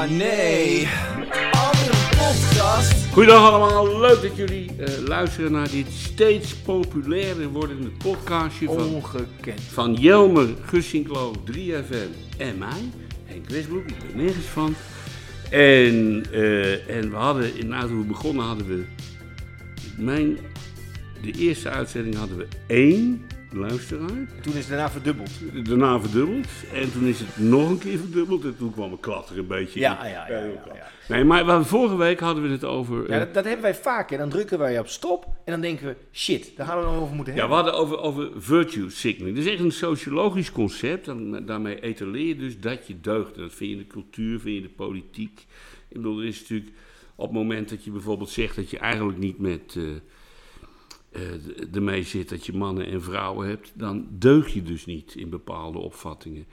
Oh nee. Andere podcast. Goedendag allemaal, leuk dat jullie eh, luisteren naar dit steeds populairder wordende podcastje van, Ongekend. van Jelmer, Gussinklo, 3FM en mij, Henk Westbroek, ik ben nergens van. En, eh, en we hadden, toen we begonnen hadden we, meen, de eerste uitzending hadden we één luisteraar. Toen is het daarna verdubbeld. Daarna verdubbeld. En toen is het nog een keer verdubbeld. En toen kwam een klatter een beetje Ja, in. ja, ja, ja, ja. Nee, maar vorige week hadden we het over... Ja, eh, dat, dat hebben wij vaak. En dan drukken wij op stop. En dan denken we, shit, daar hadden we nog over moeten Ja, we hebben. hadden over, over virtue signaling. Dat is echt een sociologisch concept. En daarmee etaleer je dus dat je deugt. En dat vind je in de cultuur, vind je in de politiek. Ik bedoel, er is natuurlijk op het moment dat je bijvoorbeeld zegt dat je eigenlijk niet met eh de- ermee zit dat je mannen en vrouwen hebt, dan deug je dus niet in bepaalde opvattingen.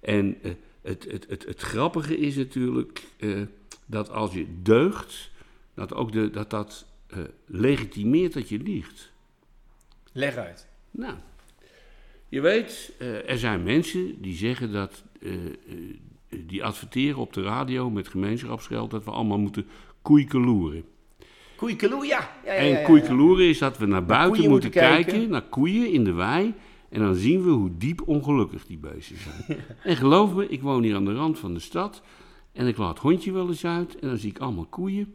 En eh, het, het, het, het grappige is natuurlijk eh, dat als je deugt, dat ook de, dat, dat legitimeert dat je liegt. Leg uit. Nou, je weet, er zijn mensen die zeggen dat, die adverteren op de radio met gemeenschapsgeld dat we allemaal moeten koeikeloeren. Koeikeloe, ja. ja, ja, ja, En is dat we naar buiten moeten kijken, kijken. naar koeien in de wei. En dan zien we hoe diep ongelukkig die beesten zijn. En geloof me, ik woon hier aan de rand van de stad. En ik laat het hondje wel eens uit. En dan zie ik allemaal koeien.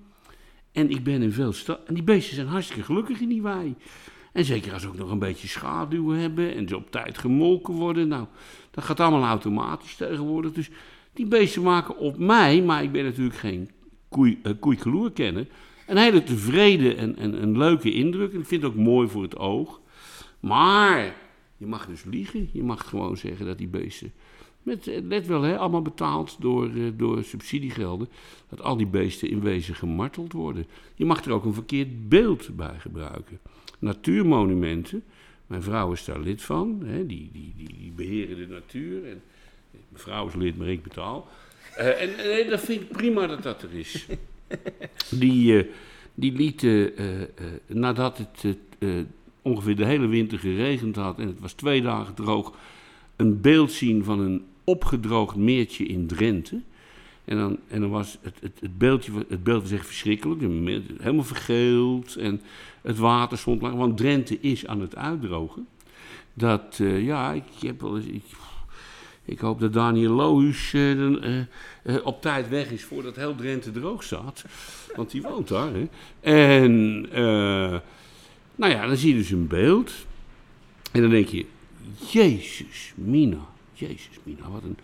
En ik ben in veel stad. En die beesten zijn hartstikke gelukkig in die wei. En zeker als ze ook nog een beetje schaduw hebben. En ze op tijd gemolken worden. Nou, dat gaat allemaal automatisch tegenwoordig. Dus die beesten maken op mij, maar ik ben natuurlijk geen koei, uh, koeikeloer-kenner. Een hele tevreden en, en een leuke indruk. En ik vind het ook mooi voor het oog. Maar je mag dus liegen. Je mag gewoon zeggen dat die beesten. Met, eh, let wel, hè, allemaal betaald door, eh, door subsidiegelden. Dat al die beesten in wezen gemarteld worden. Je mag er ook een verkeerd beeld bij gebruiken. Natuurmonumenten. Mijn vrouw is daar lid van. Hè, die, die, die, die beheren de natuur. En, mijn vrouw is lid, maar ik betaal. Eh, en en dat vind ik prima dat dat er is. Die, eh, die lieten, eh, eh, nadat het ongeveer de hele winter geregend had en het was twee dagen droog, een beeld zien van een opgedroogd meertje in Drenthe. En dan, en dan was het, het, het, beeldje, het beeld was echt verschrikkelijk, helemaal vergeeld en het water stond laag, want Drenthe is aan het uitdrogen. Dat, ja, ik heb wel eens, ik, ik hoop dat Daniel Lohuus eh, eh, eh, op tijd weg is voordat heel Drenthe droog staat. Want die woont daar. Hè? En nou ja, dan zie je dus een beeld. En dan denk je, Jezus, Mina. Jezus, Mina, wat een,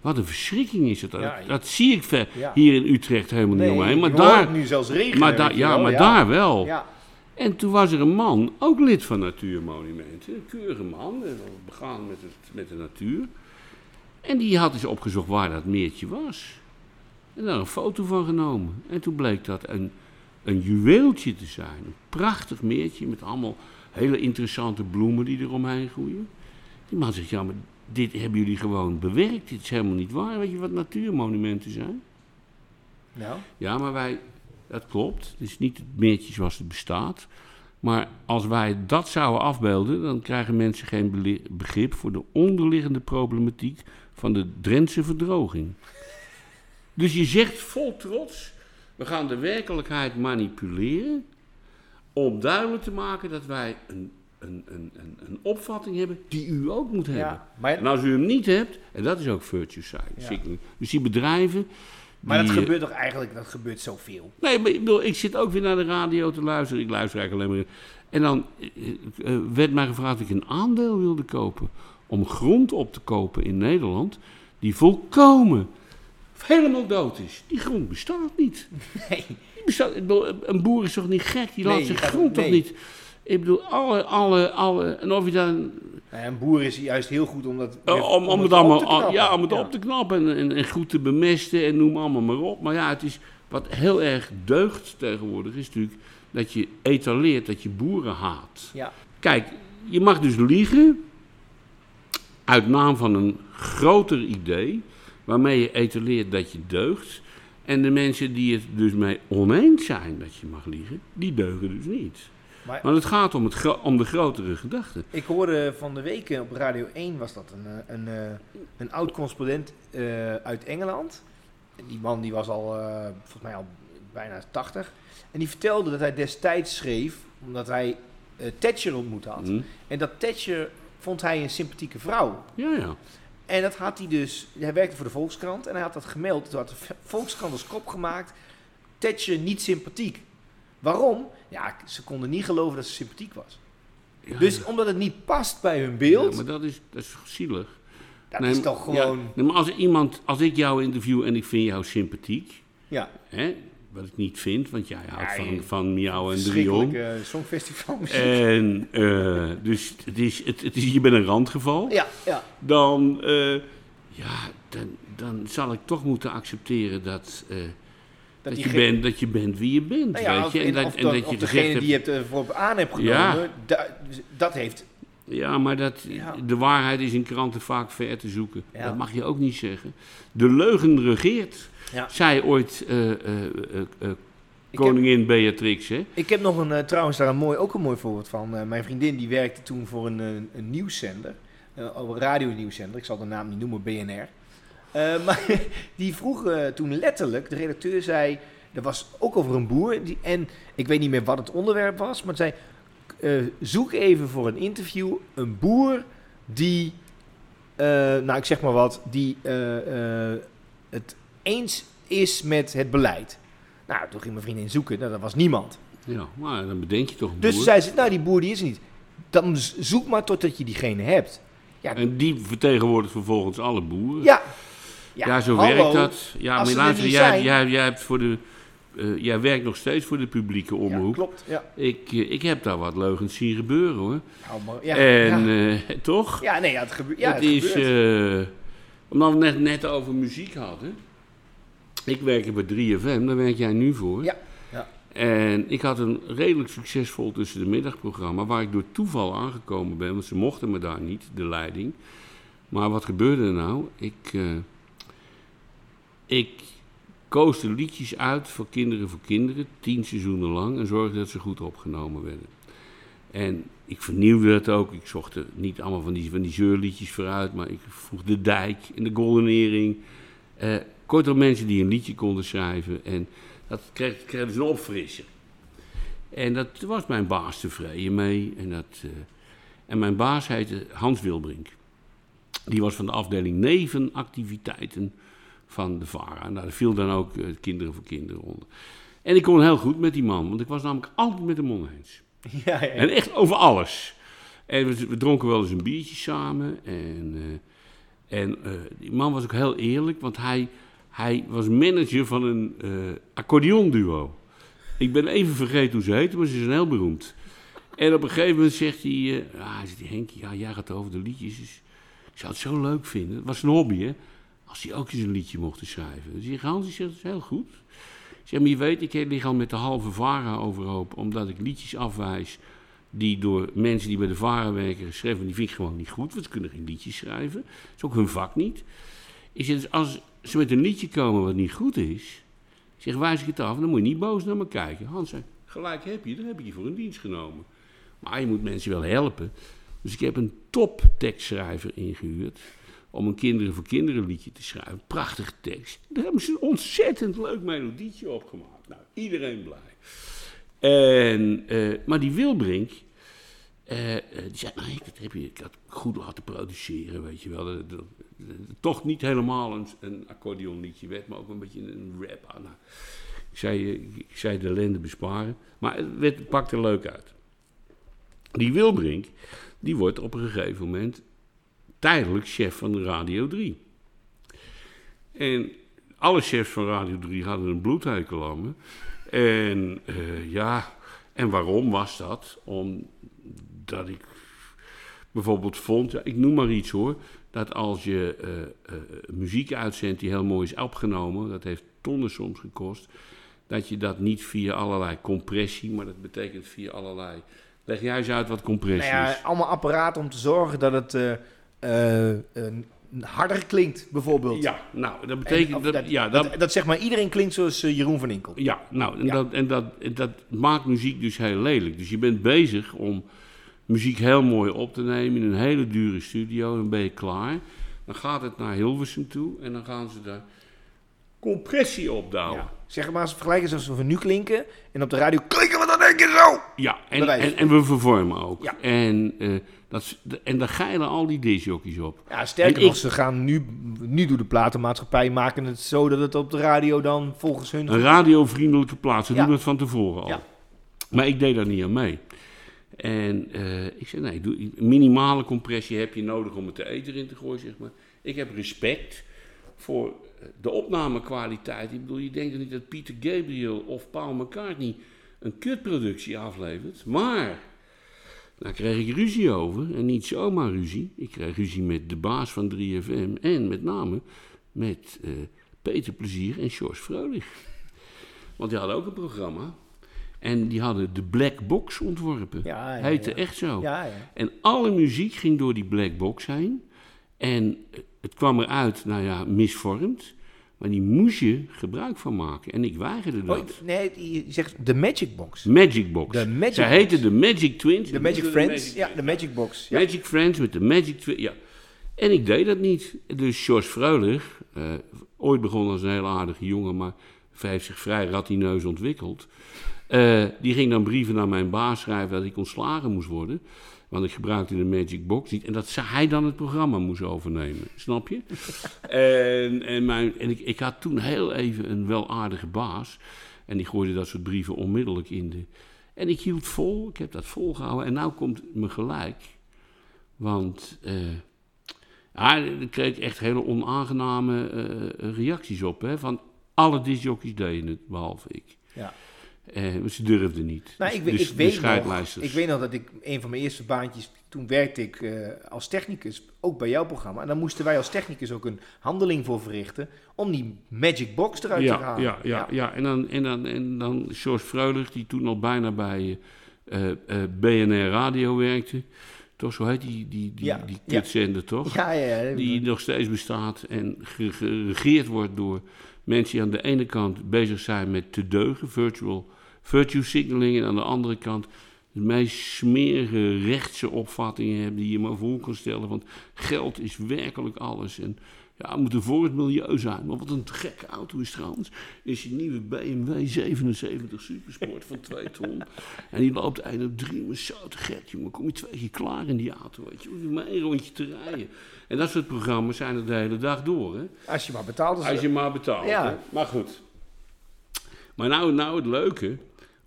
wat een verschrikking is het. Dat, Ja, dat zie ik ver, Ja. hier in Utrecht helemaal niet omheen. Maar daar, nu zelfs regenen. maar ja, wel, maar daar wel. Ja. En toen was er een man, ook lid van Natuurmonumenten, een keurige man, begaan met, het, met de natuur. En die had eens opgezocht waar dat meertje was. En daar een foto van genomen. En toen bleek dat een, een juweeltje te zijn. Een prachtig meertje met allemaal hele interessante bloemen die eromheen groeien. Die man zegt, ja, maar dit hebben jullie gewoon bewerkt. Dit is helemaal niet waar. Weet je wat natuurmonumenten zijn? Nou, Ja, maar wij, dat klopt. Het is niet het meertje zoals het bestaat. Maar als wij dat zouden afbeelden, dan krijgen mensen geen begrip voor de onderliggende problematiek van de Drentse verdroging. Dus je zegt vol trots, we gaan de werkelijkheid manipuleren om duidelijk te maken dat wij een, een, een, een, een opvatting hebben die u ook moet hebben. ja. Maar, En als u hem niet hebt, en dat is ook virtue signaling. Dus die bedrijven. maar dat die, eh, gebeurt toch eigenlijk, dat gebeurt zoveel. Nee, maar ik, bedoel, ik zit ook weer naar de radio te luisteren. Ik luister eigenlijk alleen maar. En dan eh, eh, werd mij gevraagd of ik een aandeel wilde kopen. Om grond op te kopen in Nederland. die volkomen helemaal dood is. Die grond bestaat niet. Nee. Die bestaat, ik bedoel, een boer is toch niet gek? Die laat Nee, zijn grond toch nee. niet. Ik bedoel, alle, alle, alle. En of je dan. Nou, Een boer is juist heel goed om dat Eh, om, om, het op allemaal, te knappen. ja, om het op te knappen en, en, en goed te bemesten en noem allemaal maar op. Maar ja, het is, wat heel erg deugt tegenwoordig is natuurlijk dat je etaleert dat je boeren haat. Ja. Kijk, je mag dus liegen uit naam van een groter idee waarmee je etaleert dat je deugt. En de mensen die het dus mee oneens zijn dat je mag liegen, die deugen dus niet. Maar Want het gaat om, het om de grotere gedachte. ik hoorde van de week eh, op Radio 1 was dat een, eh, een, eh, een oud correspondent uit Engeland. En die man die was al, volgens mij al bijna 80. En die vertelde dat hij destijds schreef, omdat hij eh, Thatcher ontmoet had. Hm? En dat Thatcher vond hij een sympathieke vrouw. Ja, ja. En dat had hij dus, hij werkte voor de Volkskrant en hij had dat gemeld. Toen had de Volkskrant als kop gemaakt, Thatcher niet sympathiek. Waarom? Ja, ze konden niet geloven dat ze sympathiek was. Ja, Dus ja. omdat het niet past bij hun beeld, Ja, maar dat is, dat is zielig. dat Nee, is toch gewoon... Nee, maar als iemand, als ik jou interview en ik vind jou sympathiek, Ja, hè, wat ik niet vind, want jij houdt Ja, van, je- van Miauw en Drion. verschrikkelijke songfestival. En eh, dus het is, het, het is, je bent een randgeval. ja, ja. Dan, eh, ja, dan, dan zal ik toch moeten accepteren dat, eh, dat, je, diegene- bent, dat je bent wie je bent. Nou ja, weet je? En en dat, en dat je degene die je hebt voor aan hebt genomen, Ja. da- dat heeft... Ja, maar dat, Ja. de waarheid is in kranten vaak ver te zoeken. Ja. Dat mag je ook niet zeggen. De leugen regeert, Ja. zei ooit eh, eh, eh, heb, koningin Beatrix. Hè? ik heb nog een, trouwens daar een mooi, ook een mooi voorbeeld van. Mijn vriendin die werkte toen voor een, een, een nieuwszender, eh, een radionieuwszender, ik zal de naam niet noemen, BNR. Maar die vroeg toen letterlijk, de redacteur zei, dat was ook over een boer, die, en ik weet niet meer wat het onderwerp was, maar zei, eh, zoek even voor een interview een boer die, eh, nou ik zeg maar wat, die eh, het eens is met het beleid. Nou, toen ging mijn vriendin zoeken, nou, dat was niemand. Ja, maar dan bedenk je toch een Dus boer. zei ze, nou die boer die is er niet. Dan zoek maar totdat je diegene hebt. Ja, En die vertegenwoordigt vervolgens alle boeren. ja. Ja, zo hallo. werkt dat. Ja, maar er luister, jij, jij, jij, hebt voor de, eh, jij werkt nog steeds voor de publieke Ja, omroep. klopt. Ja. ik, eh, ik heb daar wat leugens zien gebeuren hoor. Nou, ja, en ja. eh, toch? ja, nee, ja, het gebeurt. Ja, het het is, gebeurt. eh, omdat we net, net over muziek hadden. Ik werk bij 3FM, daar werk jij nu voor. Ja, ja. En ik had een redelijk succesvol tussen de middagprogramma, waar ik door toeval aangekomen ben, want ze mochten me daar niet, de leiding. Maar wat gebeurde er nou? Ik, ik koos de liedjes uit voor Kinderen voor Kinderen, tien seizoenen lang, en zorgde dat ze goed opgenomen werden. En ik vernieuwde dat ook. Ik zocht er niet allemaal van die, van die zeurliedjes vooruit, maar ik vroeg De Dijk en De Golden Earring. Eh, kortom, mensen die een liedje konden schrijven. En dat kreeg, kreeg dus een opfrisser. En dat was mijn baas tevreden mee. En, dat, eh, en mijn baas heette Hans Wilbrink. Die was van de afdeling nevenactiviteiten van de VARA. En daar viel dan ook eh, Kinderen voor Kinderen onder. En ik kon heel goed met die man, want ik was namelijk altijd met hem oneens. ja, ja. En echt over alles. En we, we dronken wel eens een biertje samen. En, eh, en eh, die man was ook heel eerlijk, want hij, hij was manager van een accordeonduo. Ik ben even vergeten hoe ze heette, maar ze zijn heel beroemd. En op een gegeven moment zegt hij, ah, hij zegt, Henk, ja, jij gaat over de liedjes. Dus ik zou het zo leuk vinden. Het was een hobby, hè. Als hij ook eens een liedje mocht schrijven. Dus die zegt, dat is heel goed. Zeg, maar je weet, ik lig al met de halve VARA overhoop, omdat ik liedjes afwijs die door mensen die bij de VARA werken geschreven, die vind ik gewoon niet goed, want ze kunnen geen liedjes schrijven. Dat is ook hun vak niet. Ik zeg, dus als ze met een liedje komen wat niet goed is, zeg, wijs ik het af, dan moet je niet boos naar me kijken. Hans zei, gelijk heb je, dan heb ik je voor een dienst genomen. Maar je moet mensen wel helpen. Dus ik heb een top tekstschrijver ingehuurd om een Kinderen voor Kinderen liedje te schrijven. Prachtige tekst. Daar hebben ze een ontzettend leuk melodietje opgemaakt. Nou, iedereen blij. En, eh, maar die Wilbrink, eh, eh, die zei, nee, dat heb ik had goed laten produceren, weet je wel. Toch niet helemaal een, een accordeonliedje werd, maar ook een beetje een rap. Ah, nou, ik, zei, ik zei de ellende besparen, maar het, werd, het pakte leuk uit. Die Wilbrink, die wordt op een gegeven moment tijdelijk chef van Radio 3. En alle chefs van Radio 3 hadden een bloedhekel aan me. En eh, ja, en waarom was dat? Omdat ik bijvoorbeeld vond, ja, ik noem maar iets hoor, dat als je eh, eh, muziek uitzendt die heel mooi is opgenomen, dat heeft tonnen soms gekost, dat je dat niet via allerlei compressie, maar dat betekent via allerlei. Leg jij eens uit wat compressie Nou ja, is? allemaal apparaten om te zorgen dat het harder klinkt, bijvoorbeeld. Ja, nou, dat En betekent dat, dat, ja, dat, dat, zeg maar iedereen klinkt zoals eh, Jeroen van Inkel. Ja, nou, en, Ja. Dat, en, dat, en dat maakt muziek dus heel lelijk. Dus je bent bezig om muziek heel mooi op te nemen in een hele dure studio. Dan ben je klaar. Dan gaat het naar Hilversum toe en dan gaan ze daar compressie opdouwen. Ja. Zeg maar eens vergelijken zoals we nu klinken. En op de radio klinken we dan één keer zo. Ja, en, en we vervormen ook. Ja. En, eh dat, en daar geilen al die discjockeys op. Ja, sterker nog, ze gaan nu, nu doet de platenmaatschappij maken het zo dat het op de radio dan volgens hun... Een radiovriendelijke plaats, ze Ja. doen het van tevoren al. Ja. Maar ik deed daar niet aan mee. En eh, ik zei, nee, doe, minimale compressie heb je nodig om het te eten erin te gooien, zeg maar. Ik heb respect voor de opnamekwaliteit. Ik bedoel, je denkt niet dat Peter Gabriel of Paul McCartney een kutproductie aflevert. Maar, daar kreeg ik ruzie over. En niet zomaar ruzie. Ik kreeg ruzie met de baas van 3FM. En met name met eh, Peter Plezier en George Vrolijk. Want die hadden ook een programma. En die hadden de Black Box ontworpen. Ja, ja, Heette echt zo. Ja, ja. En alle muziek ging door die black box heen. En het kwam eruit, nou ja, misvormd. Maar die moest je gebruik van maken. En ik weigerde Oh, dat. nee, je zegt de Magic Box. Magic Box. De Magic Box. heette de Magic Twins. De Magic De Friends. Ja, de Magic Box. Ja. Magic Friends met de Magic Twins. Ja. En ik deed dat niet. Dus George Freulich, eh, ooit begonnen als een hele aardige jongen, maar heeft zich vrij ratineus ontwikkeld. Eh, die ging dan brieven naar mijn baas schrijven dat ik ontslagen moest worden. Want ik gebruikte de Magic Box niet. En dat hij dan het programma moest overnemen. Snap je? en en, mijn, en ik, ik had toen heel even een wel aardige baas. En die gooide dat soort brieven onmiddellijk in de... En ik hield vol. Ik heb dat volgehouden. En nou komt me gelijk. Want... eh ja, daar kreeg ik echt hele onaangename eh, reacties op. Hè, van alle discjockeys deden het, behalve ik. Ja. Maar ze durfden niet. Nou, Dus- ik, weet- dus ik, weet nog, ik weet nog dat ik een van mijn eerste baantjes, toen werkte ik eh, als technicus, ook bij jouw programma. En dan moesten wij als technicus ook een handeling voor verrichten om die Magic Box eruit te ja, halen. ja, ja, ja. En, dan, en, dan, en dan George Freulich, die toen al bijna bij eh, BNR Radio werkte. Toch, zo heet die, die, die, Ja, die ja. toch? Ja, ja, ja. die nog steeds bestaat en ge- geregeerd wordt door mensen die aan de ene kant bezig zijn met te deugen, virtual, virtue signaling, en aan de andere kant de meest smerige rechtse opvattingen hebben die je maar voor kan stellen. Want geld is werkelijk alles. En ja, het moet er voor het milieu zijn. Maar wat een gekke auto is trouwens, is die nieuwe BMW 77 Supersport van 2 ton. En die loopt eind op drie, maar zo te gek, jongen. Kom je twee keer klaar in die auto, weet je. Hoef je maar één rondje te rijden. En dat soort programma's zijn er de hele dag door, hè. Als je maar betaalt. Als je maar betaalt. Ja. hè. Maar goed. Maar nou, nou het leuke.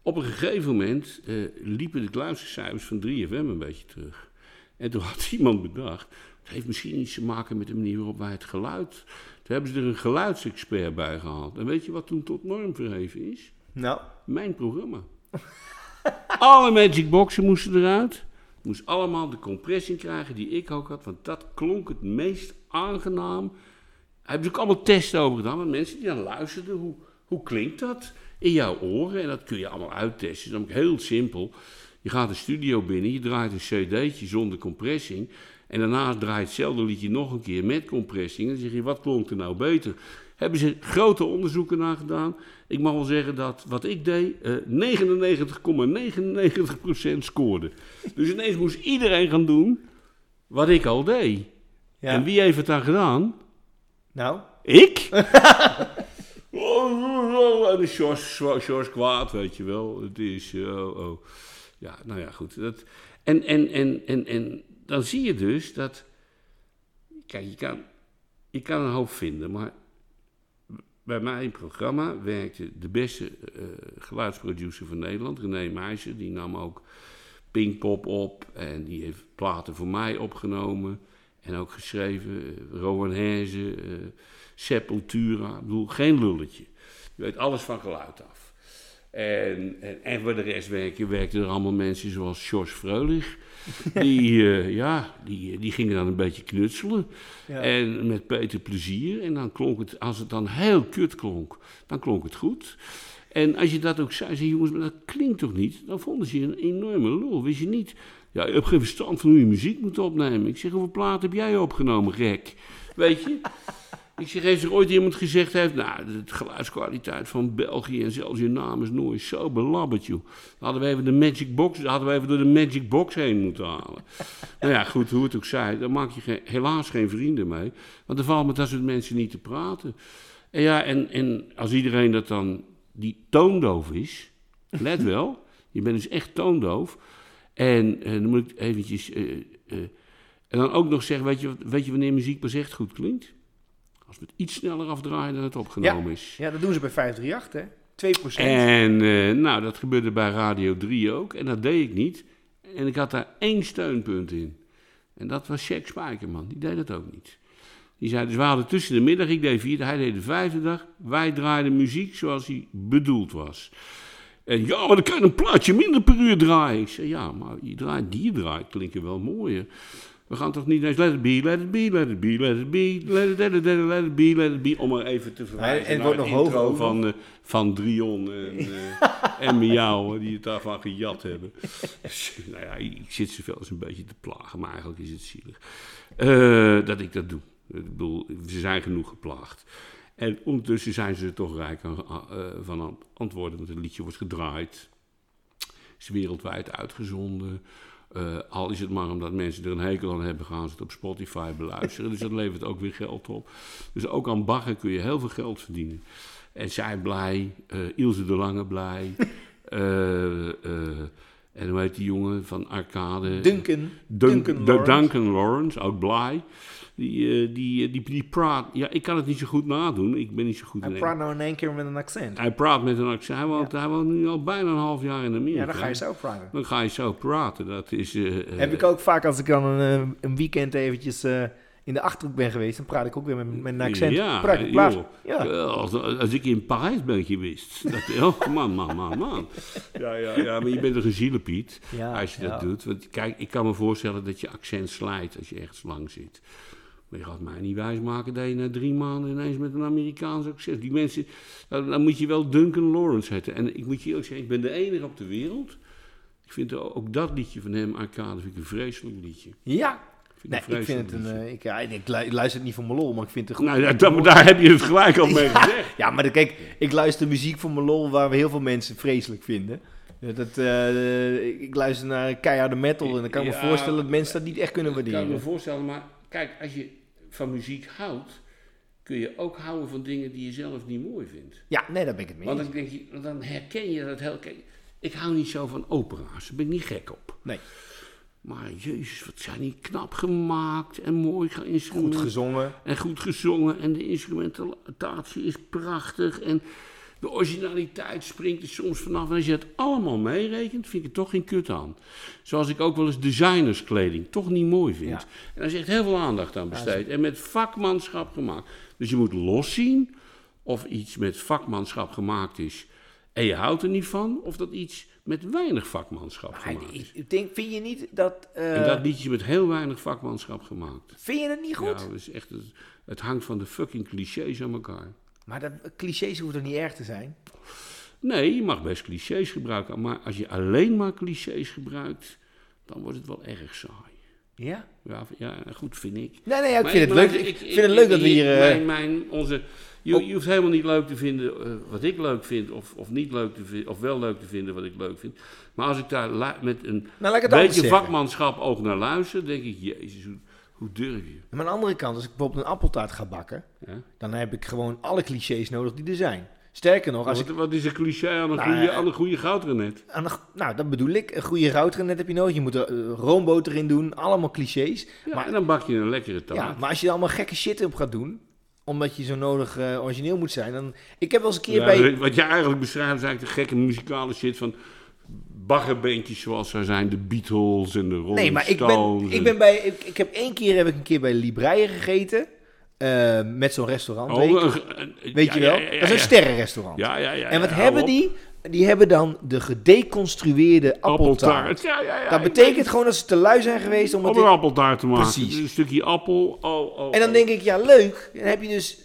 Op een gegeven moment eh, liepen de luistercijfers van 3FM een beetje terug. En toen had iemand bedacht. Het heeft misschien iets te maken met de manier waarop wij het geluid. Toen hebben ze er een geluidsexpert bij gehaald. En weet je wat toen tot norm verheven is? Nou, Mijn programma. Alle Magic Boxen moesten eruit. Moest allemaal de compressie krijgen die ik ook had. Want dat klonk het meest aangenaam. Daar hebben ze ook allemaal testen over gedaan. Want mensen die dan luisterden, hoe, hoe klinkt dat in jouw oren? En dat kun je allemaal uittesten. Dat is namelijk heel simpel. Je gaat de studio binnen, je draait een cd'tje zonder compressie. En daarna draait hetzelfde liedje nog een keer met compressie. En dan zeg je, wat klonk er nou beter? Hebben ze grote onderzoeken naar gedaan. Ik mag wel zeggen dat wat ik deed, eh 99,99% scoorde. Dus ineens moest iedereen gaan doen wat ik al deed. ja. En wie heeft het dan gedaan? nou, Ik? Oh, en de George, kwaad, weet je wel. Het is, oh, oh. Ja, nou ja, goed. Dat, en, en, en, en, en dan zie je dus dat... Kijk, je kan, je kan een hoop vinden, maar... Bij mijn programma werkte de beste eh, geluidsproducer van Nederland, René Meijzer. Die nam ook Pinkpop op en die heeft platen voor mij opgenomen. En ook geschreven, eh, Rowan Herzen, Sepultura. Ik bedoel, geen lulletje. Je weet alles van geluid af. En, en, en voor de rest werken, werkten er allemaal mensen zoals George Freulich. Die, eh, ja, die, die gingen dan een beetje knutselen. ja. En met Peter plezier. En dan klonk het, als het dan heel kut klonk, dan klonk het goed. En als je dat ook zei, zei jongens, maar dat klinkt toch niet? Dan vonden ze je een enorme lul. Wist je niet? Ja, je hebt geen verstand van hoe je muziek moet opnemen. Ik zeg, hoeveel platen heb jij opgenomen, gek? Weet je? Ik zeg, heeft er ooit iemand gezegd heeft, nou, de geluidskwaliteit van België en zelfs je naam is nooit zo belabberd, joh. Dan hadden we even de Magic Box, hadden we even door de Magic Box heen moeten halen. nou ja, goed, hoe het ook zij, daar maak je geen- helaas geen vrienden mee. Want er valt met dat soort mensen niet te praten. En ja, en, en als iedereen dat dan, die toondoof is, let wel, je bent dus echt toondoof. En eh, dan moet ik eventjes, eh, eh, en dan ook nog zeggen, weet je, weet je wanneer muziek pas echt goed klinkt? Als we het iets sneller afdraaien dan het opgenomen is. Ja, dat doen ze bij 538, hè? 2%. En eh, nou, dat gebeurde bij Radio 3 ook. En dat deed ik niet. En ik had daar één steunpunt in. En dat was Jack Spijkerman. Die deed dat ook niet. Die zei, dus we hadden tussen de middag, ik deed vierde, hij deed de vijfde dag. Wij draaiden muziek zoals die bedoeld was. En ja, maar dan kan je een plaatje minder per uur draaien. Ik zei, ja, maar je draait, die draait, klinken wel mooier. We gaan toch niet eens let it be, let it be, let it be, let it be, let it, let it, let it, let it be, let it be. Om maar even te verwijzen en het naar wordt nog intro hoger van, eh, van Drion en, eh en Miauw, die het daarvan gejat hebben. Dus, nou ja, ik zit ze wel eens een beetje te plagen, maar eigenlijk is het zielig. Eh, dat ik dat doe. Ik bedoel, ze zijn genoeg geplaagd. En ondertussen zijn ze er toch rijk aan, van antwoorden, want het liedje wordt gedraaid. Is wereldwijd uitgezonden. Eh, al is het maar omdat mensen er een hekel aan hebben, gaan ze het op Spotify beluisteren. dus dat levert ook weer geld op. Dus ook aan baggen kun je heel veel geld verdienen. En zij blij, eh, Ilse de Lange blij. Eh, en hoe heet die jongen van Arcade? Duncan. Dun- Duncan Lawrence. Duncan Lawrence, ook blij. Die, eh, die, eh, die, die praat. Ja, ik kan het niet zo goed nadoen. Ik ben niet zo goed Hij in praat nou in één keer met een accent. Hij praat met een accent. Hij woont, hij woont nu al bijna een half jaar in Amerika. Ja, dan ga je zo praten. Dan ga je zo praten. Dat is. eh, Heb ik ook vaak als ik dan een, een weekend eventjes in de Achterhoek ben geweest, dan praat ik ook weer met, met een accent. Ja, joh. Ja. Als, als ik in Parijs ben geweest. Dat, oh, man, man, man, man. Ja, ja, ja, maar je bent toch een zielepiet Ja, als je dat ja. doet. Want kijk, ik kan me voorstellen dat je accent slijt als je ergens lang zit. Maar je gaat mij niet wijsmaken dat je na drie maanden ineens met een Amerikaans accent... Die mensen, dan, dan moet je wel Duncan Lawrence zetten. En ik moet je eerlijk zeggen, ik ben de enige op de wereld... Ik vind ook dat liedje van hem, Arcade, vind ik een vreselijk liedje. Ja. Vind Nee, ik vind het een... eh, ik, ja, ik, lu- ik luister het niet voor mijn lol, maar ik vind het goed. Nou ja, dan, daar heb je het gelijk al mee gezegd. Ja, maar kijk, ik luister muziek voor mijn lol waar we heel veel mensen vreselijk vinden. Ja, dat, eh, ik- ik luister naar keiharde metal en dan kan ik Ja, me voorstellen dat mensen dat niet echt kunnen Ik kan me waarderen. voorstellen, maar kijk, als je van muziek houdt, kun je ook houden van dingen die je zelf niet mooi vindt. Ja, nee, daar ben ik het mee Want dan, denk je, dan herken je dat heel... Kijk, ik hou niet zo van opera's, daar ben ik niet gek op. Nee, Maar jezus, wat zijn die knap gemaakt en mooi goed geïnstrumenteerd. gezongen. En goed gezongen en de instrumentatie is prachtig en de originaliteit springt er soms vanaf. En als je het allemaal meerekent, vind ik het toch geen kut aan. Zoals ik ook wel eens designerskleding toch niet mooi vind. Ja. En daar is echt heel veel aandacht aan besteed. En met vakmanschap gemaakt. Dus je moet loszien of iets met vakmanschap gemaakt is en je houdt er niet van. Of dat iets met weinig vakmanschap Maar gemaakt is. ik, denk, vind je niet dat... eh, En dat liedje met heel weinig vakmanschap gemaakt. Vind je dat niet goed? Ja, dat is echt, het, het hangt van de fucking clichés aan elkaar. Maar dat, clichés hoeven toch niet erg te zijn? Nee, je mag best clichés gebruiken, maar als je alleen maar clichés gebruikt, dan wordt het wel erg saai. Ja? Ja, ja goed, vind ik. Nee, nee, ja, ik Maar vind het leuk. Ik, vind het leuk dat we hier... eh, Mijn, mijn, onze, je, je hoeft helemaal niet leuk te vinden eh, wat ik leuk vind, of, of niet leuk te vinden, of wel leuk te vinden wat ik leuk vind. Maar als ik daar met een nou, beetje vakmanschap ook naar luister, denk ik, jezus, hoe, durf je? Maar aan de andere kant, als ik bijvoorbeeld een appeltaart ga bakken, Ja? dan heb ik gewoon alle clichés nodig die er zijn. Sterker nog, als ik Wat, wat is een cliché aan een, Nou, goede, aan een goede goudrenet? Aan nou, dat bedoel ik. Een goede routrenet heb je nodig. Je moet er eh, roomboter in doen. Allemaal clichés. Ja, maar, en dan bak je een lekkere taart. ja, maar als je er allemaal gekke shit op gaat doen, omdat je zo nodig eh, origineel moet zijn, dan... Ik heb wel eens een keer Ja, bij... Wat je eigenlijk beschrijft is eigenlijk de gekke muzikale shit van baggerbandjes zoals er zijn, de Beatles en de Rolling Nee, maar ik ben, Stones. ik en- ben bij... Ik, ik heb één keer, heb ik een keer bij Libreie gegeten. eh, met zo'n restaurant. Oh, weet, ja, je wel? ja, ja, ja, dat is een sterrenrestaurant. Ja, ja, ja. en wat hebben op. die? Die hebben dan de gedeconstrueerde appeltaart. Ja, ja, ja. Dat betekent weet gewoon dat ze te lui zijn geweest om. Om een appeltaart te maken. Precies. Een stukje appel. Oh, oh, En dan oh. denk ik, ja leuk. Dan heb je dus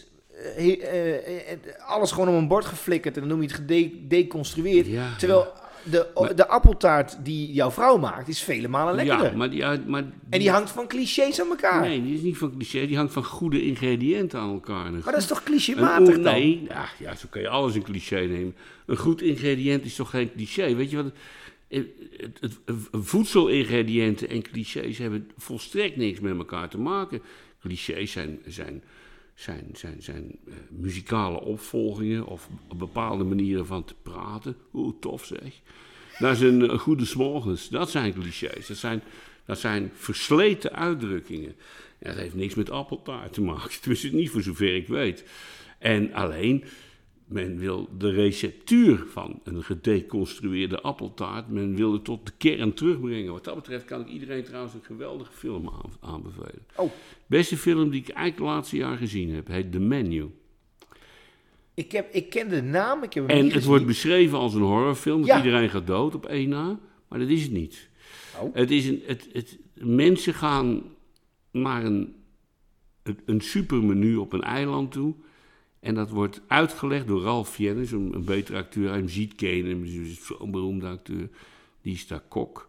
eh, eh, alles gewoon op een bord geflikkerd en dan noem je het gedeconstrueerd. Ja, Terwijl de, Maar- de appeltaart die jouw vrouw maakt, is vele malen lekkerder. Ja, maar die, maar En die hangt van clichés aan elkaar. Nee, die is niet van cliché. Die hangt van goede ingrediënten aan elkaar. Maar dat is toch clichématig dan? Nee, ja, ja, zo kan je alles een cliché nemen. Een goed ingrediënt is toch geen cliché? Weet je wat? Het, het, het- voedselingrediënten en clichés hebben volstrekt niks met elkaar te maken. Clichés zijn, zijn zijn, zijn, zijn eh, muzikale opvolgingen of bepaalde manieren van te praten. Hoe tof zeg. Dat is een, een goede smorgens. Dat zijn clichés. Dat zijn, dat zijn versleten uitdrukkingen. En dat heeft niks met appeltaart te maken. Tenminste, niet voor zover ik weet. En alleen, men wil de receptuur van een gedeconstrueerde appeltaart, men wil het tot de kern terugbrengen. Wat dat betreft kan ik iedereen trouwens een geweldige film aan- aanbevelen. Oh, Beste film die ik eigenlijk het laatste jaar gezien heb, heet The Menu. ik, heb, ik ken de naam, ik heb hem En niet het gezien. wordt beschreven als een horrorfilm, dat Ja. iedereen gaat dood op één na, maar dat is het niet. Oh. Het is een, het, het, mensen gaan naar een, een, een supermenu op een eiland toe. En dat wordt uitgelegd door Ralph Fiennes, een, een betere acteur. Hij ziet hij is zo'n beroemde acteur. Die is daar kok.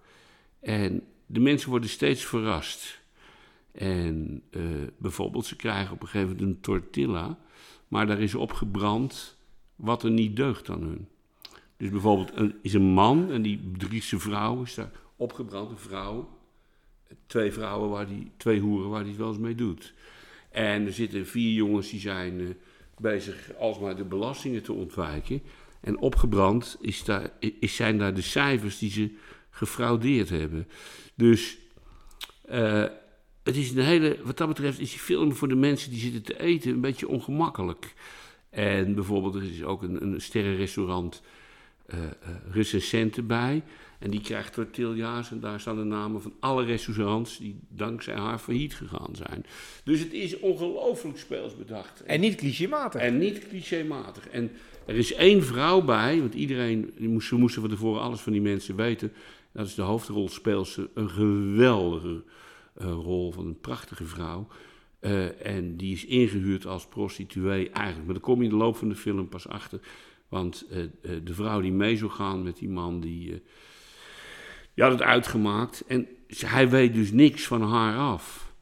En de mensen worden steeds verrast. En eh, bijvoorbeeld, ze krijgen op een gegeven moment een tortilla. Maar daar is opgebrand wat er niet deugt aan hun. Dus bijvoorbeeld, is een man en die zijn vrouw. Is daar opgebrand, een vrouw. Twee vrouwen, waar die, twee hoeren waar hij het wel eens mee doet. En er zitten vier jongens die zijn eh, bezig alsmaar de belastingen te ontwijken. En opgebrand is daar, is, zijn daar de cijfers die ze gefraudeerd hebben. Dus eh, het is een hele, wat dat betreft is die film voor de mensen die zitten te eten een beetje ongemakkelijk. En bijvoorbeeld, er is ook een, een sterrenrestaurant eh eh, recensenten bij. En die krijgt tortilla's en daar staan de namen van alle restaurants die dankzij haar failliet gegaan zijn. Dus het is ongelooflijk speels bedacht. En niet clichématig. En niet clichématig. En er is één vrouw bij, want iedereen, moest, ze moesten van tevoren alles van die mensen weten. Dat is de hoofdrolspeelster, een geweldige eh, rol van een prachtige vrouw. Eh, en die is ingehuurd als prostituee eigenlijk. Maar daar kom je in de loop van de film pas achter. Want eh, de vrouw die mee zou gaan met die man, die, eh, die had het uitgemaakt. En hij weet dus niks van haar af.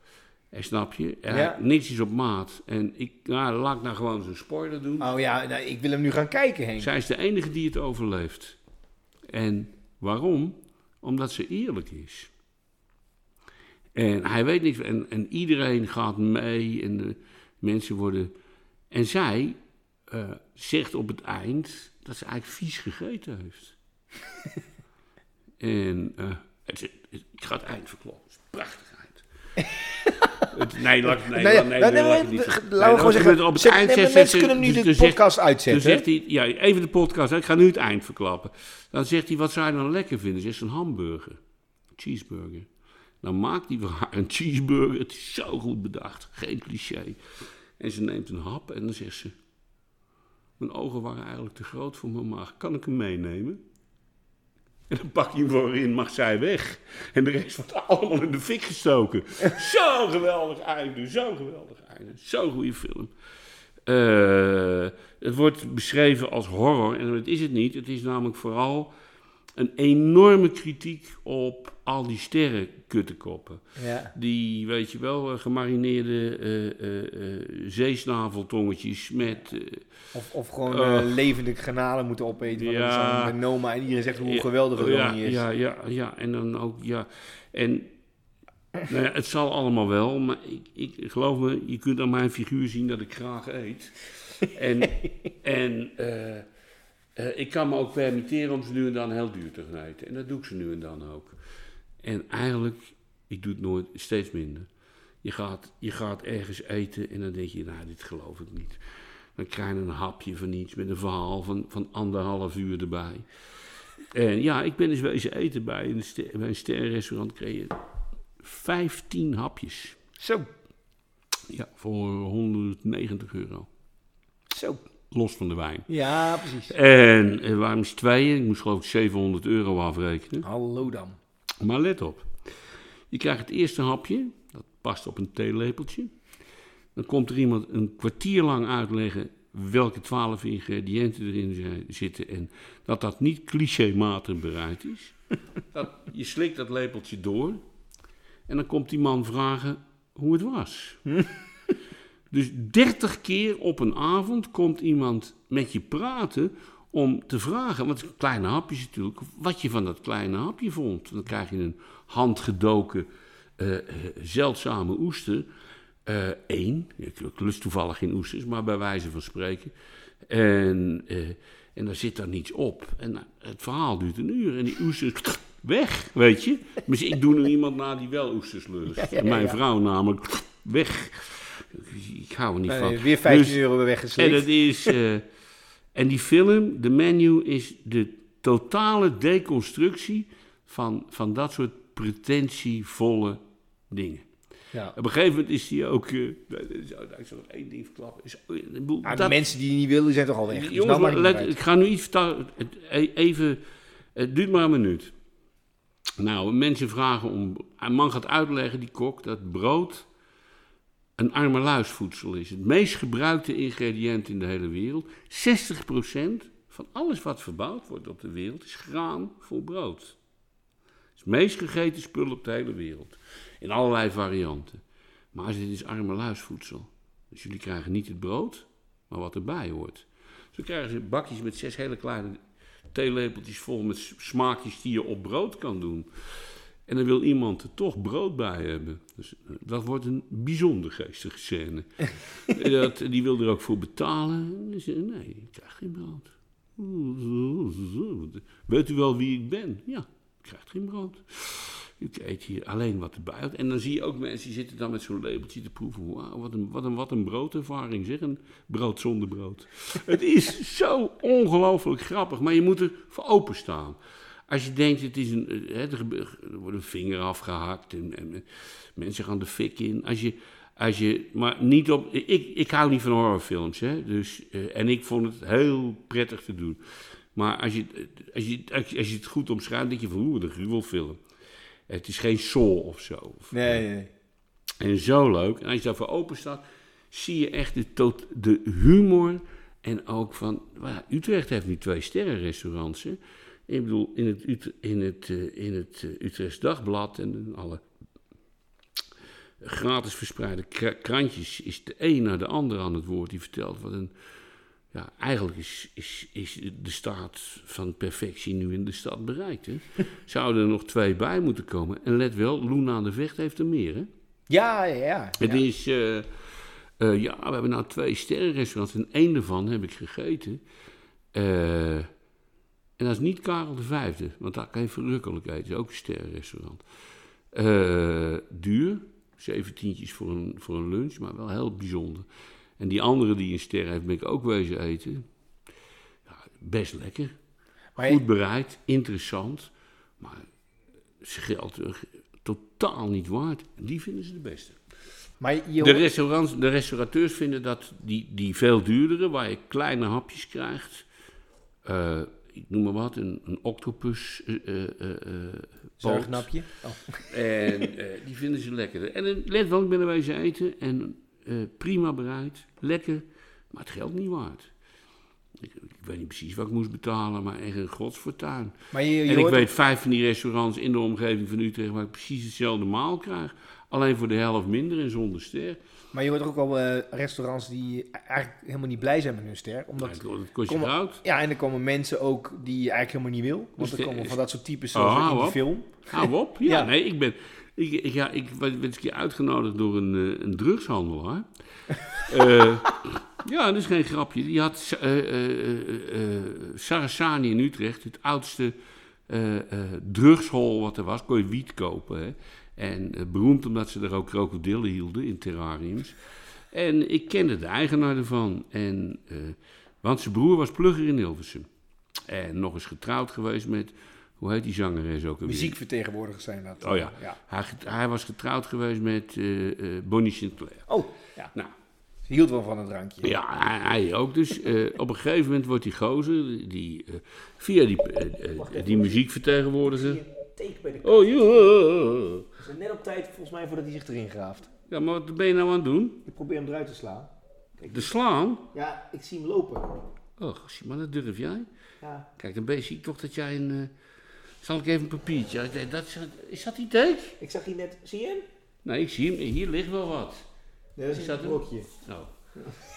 En snap je? Hij- Ja. Niks is op maat. En ik, nou, laat ik nou gewoon een spoiler doen. Oh ja, nou, ik wil hem nu gaan kijken, Henk. Zij is de enige die het overleeft. En waarom? Omdat ze eerlijk is. En hij weet niks. En, en iedereen gaat mee. En de mensen worden. En zij eh, zegt op het eind dat ze eigenlijk vies gegeten heeft. en eh, het, het- ik ga het eind verklappen. Het is een prachtig eind. Het- nee, laat, nee, Nee, laten we gewoon zeggen, op het eind zegt- mensen kunnen nu dus- de dus podcast dan uitzetten. zegt hij, ja, even de podcast, ik ga nu het eind verklappen. Dan zegt hij, wat zou je dan lekker vinden? Zegt ze, een hamburger, cheeseburger. Dan maakt hij voor haar een cheeseburger, het is zo goed bedacht, geen cliché. En ze neemt een hap en dan zegt ze, mijn ogen waren eigenlijk te groot voor mijn maag, kan ik hem meenemen? En dan pak je hem voor in, mag zij weg. En de rest wordt allemaal in de fik gestoken. Zo'n geweldig einde, zo'n geweldig einde. Zo'n goede film. Eh, het wordt beschreven als horror en dat is het niet. Het is namelijk vooral een enorme kritiek op al die sterrenkuttenkoppen. Ja. Die, weet je wel, eh, gemarineerde eh, eh, zeesnaveltongetjes met... Of, of gewoon levende granalen moeten opeten. Want Ja. dat is dan bij Noma en iedereen zegt hoe geweldig het ja, is. Ja, ja, ja, en dan ook, ja. En nou ja, het zal allemaal wel, maar ik, ik geloof me, je kunt aan mijn figuur zien dat ik graag eet. En, en ik kan me ook permitteren om ze nu en dan heel duur te gaan eten. En dat doe ik ze nu en dan ook. En eigenlijk, ik doe het nooit, steeds minder. Je gaat, je gaat ergens eten en dan denk je, nou, dit geloof ik niet. Dan krijg je een hapje van iets met een verhaal van, van anderhalf uur erbij. En ja, ik ben eens wezen eten bij een, ster, bij een sterrenrestaurant. Kreeg je 15 hapjes. Zo, Ja, voor 190 euro. zo. Los van de wijn. Ja, precies. En er waren eens tweeën. Ik moest geloof ik 700 euro afrekenen. Hallo dan. Maar let op. Je krijgt het eerste hapje. Dat past op een theelepeltje. Dan komt er iemand een kwartier lang uitleggen welke twaalf ingrediënten erin zitten. En dat dat niet clichématig bereid is. Dat, je slikt dat lepeltje door. En dan komt die man vragen hoe het was. Dus 30 keer op een avond komt iemand met je praten om te vragen, want het kleine hapjes natuurlijk, wat je van dat kleine hapje vond. Dan krijg je een handgedoken, eh, eh, zeldzame oester. Eén. ik, ik lust toevallig geen oesters, maar bij wijze van spreken. En, eh, en daar zit dan niets op. En nou, het verhaal duurt een uur en die oesters weg, weet je. Dus ik doe nu iemand na die wel oesters lust. Ja, ja, En Mijn vrouw namelijk weg. Ik hou er niet van. Nee, weer 15 Dus- euro en weggeslikt. het is. En die film, de menu, is de totale deconstructie van, van dat soort pretentievolle dingen. Ja. Op een gegeven moment is die ook. nee, ik zal nog één ding verklappen. Is, oh, Ja, de mensen die niet willen, zijn toch al weg. Dus jongens, nou ik ga nu iets e- Even. Het duurt maar een minuut. Nou, mensen vragen om. Een man gaat uitleggen, die kok, dat brood een armeluisvoedsel is. Het meest gebruikte ingrediënt in de hele wereld. 60% van alles wat verbouwd wordt op de wereld is graan voor brood. Het is het meest gegeten spul op de hele wereld. In allerlei varianten. Maar dit is armeluisvoedsel. Dus jullie krijgen niet het brood, maar wat erbij hoort. Zo krijgen ze bakjes met zes hele kleine theelepeltjes vol met smaakjes die je op brood kan doen. En dan wil iemand er toch brood bij hebben. Dus eh, dat wordt een bijzonder geestige scène. Dat, die wil er ook voor betalen. En nee, ik krijg geen brood. Weet u wel wie ik ben? Ja, ik krijg geen brood. Ik eet hier alleen wat erbij hoort. En dan zie je ook mensen die zitten dan met zo'n labeltje te proeven. Wauw, wat een, wat, een, wat een broodervaring zeg. Een brood zonder brood. Het is zo ongelooflijk grappig. Maar je moet er voor openstaan. Als je denkt, het is een, eh, hè, er, wordt een vinger afgehakt en, en eh, mensen gaan de fik in. Als je, als je, maar niet op, ik, ik hou niet van horrorfilms, hè, dus, eh, en ik vond het heel prettig te doen. Maar als je, als je, als je, als je het goed omschrijft, denk je van, oeh, een gruwelfilm. Het is geen Soul of zo. Of, Nee, nee, en zo leuk. En als je daarvoor open staat, zie je echt de, tot, de humor. En ook van, Utrecht heeft nu twee sterrenrestaurants. Hè. Ik bedoel, in het, Ut- in het, eh, in het eh, Utrechts Dagblad en alle gratis verspreide kra- krantjes is de een naar de ander aan het woord. Die vertelt wat een. Ja, eigenlijk is, is, is de staat van perfectie nu in de stad bereikt. Hè. Zouden er nog twee bij moeten komen. En let wel, Loena aan de Vecht heeft er meer. Hè. Ja, ja, ja. Het is, eh, ja, we hebben nou twee sterrenrestaurants en één daarvan heb ik gegeten. Eh, en dat is niet Karel de Vijfde, want daar kan je verrukkelijk eten. is ook een sterrenrestaurant. Eh, duur, zeventientjes voor een, voor een lunch, maar wel heel bijzonder. En die andere die een ster heeft, ben ik ook wezen eten. Ja, best lekker. Goed bereid, interessant, maar zijn geld totaal niet waard. En die vinden ze de beste. maar je De, restaurants, de restaurateurs vinden dat die, die veel duurdere, waar je kleine hapjes krijgt. eh, ik noem maar wat, een, een octopus. Zuignapje. Oh. En die vinden ze lekker. En let wel, ik ben er wezen eten en prima bereid, lekker, maar het geld niet waard. Ik, ik weet niet precies wat ik moest betalen, maar echt een godsfortuin. Maar je, je En ik weet vijf van die restaurants in de omgeving van Utrecht waar ik precies hetzelfde maal krijg. Alleen voor de helft minder en zonder ster. Maar je hoort ook al eh, restaurants die eigenlijk helemaal niet blij zijn met hun ster. Omdat, Ja, het kost je Kom- goud. ja, en er komen mensen ook die je eigenlijk helemaal niet wil. Want Dus er komen van dat soort types Oh, zoals in hou die op. film. Hou op. Ja, Ja. nee, ik ben... Ik, ik, ja, ik werd een keer uitgenodigd door een, eh, een drugshandelaar. Eh, ja, dat is geen grapje. Die had eh eh, eh, eh, Sarasani in Utrecht, het oudste eh, eh, drugshol wat er was. Kon je wiet kopen. Hè? En eh, beroemd omdat ze er ook krokodillen hielden in terrariums. En ik kende de eigenaar ervan. En, eh, want zijn broer was plugger in Hilversum. En nog eens getrouwd geweest met, hoe heet die zangeres ook alweer? Muziekvertegenwoordigers zijn dat. Oh ja. ja. Hij, hij was getrouwd geweest met eh, eh, Bonnie Sinclair. Oh, ja. Nou, Ze hield wel van een drankje. ja, hij, hij ook. Dus op een gegeven moment wordt die gozer, die, via die, die muziekvertegenwoordiger... Teken bij de Oh ja. is net op tijd volgens mij voordat hij zich erin graaft. Ja, maar wat ben je nou aan het doen? Ik probeer hem eruit te slaan. De slaan? Ja, ik zie hem lopen. Oh, maar dat durf jij? Ja. Kijk, dan zie ik toch dat jij een... eh, zal ik even een papiertje? Denk, Dat is, is dat die teek? Ik zag hier net, zie je hem? Nee, ik zie hem. Hier ligt wel wat. Nee, dat Is een brokje. Nou,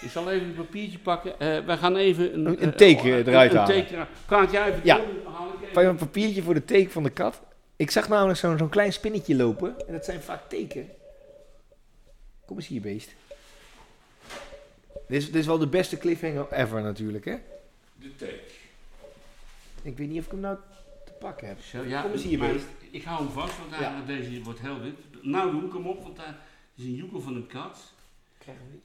ik zal even een papiertje pakken. Eh wij gaan even een, Een- een eh, teken een- eruit een halen. teken. Kan het jij even Ja. doen? Dan haal ik even- Van een papiertje voor de teken van de kat. Ik zag namelijk zo'n zo'n klein spinnetje lopen. En dat zijn vaak teken. Kom eens hier, beest. Dit is, dit is wel de beste cliffhanger ever natuurlijk, hè? De take. Ik weet niet of ik hem nou te pakken heb. Zo, ja, Kom eens hier, maar beest. Ik hou hem vast, want Ja. deze wordt heel wit. Nou doe ik hem op, want daar is een joekel van een kat. Krijgen we niet.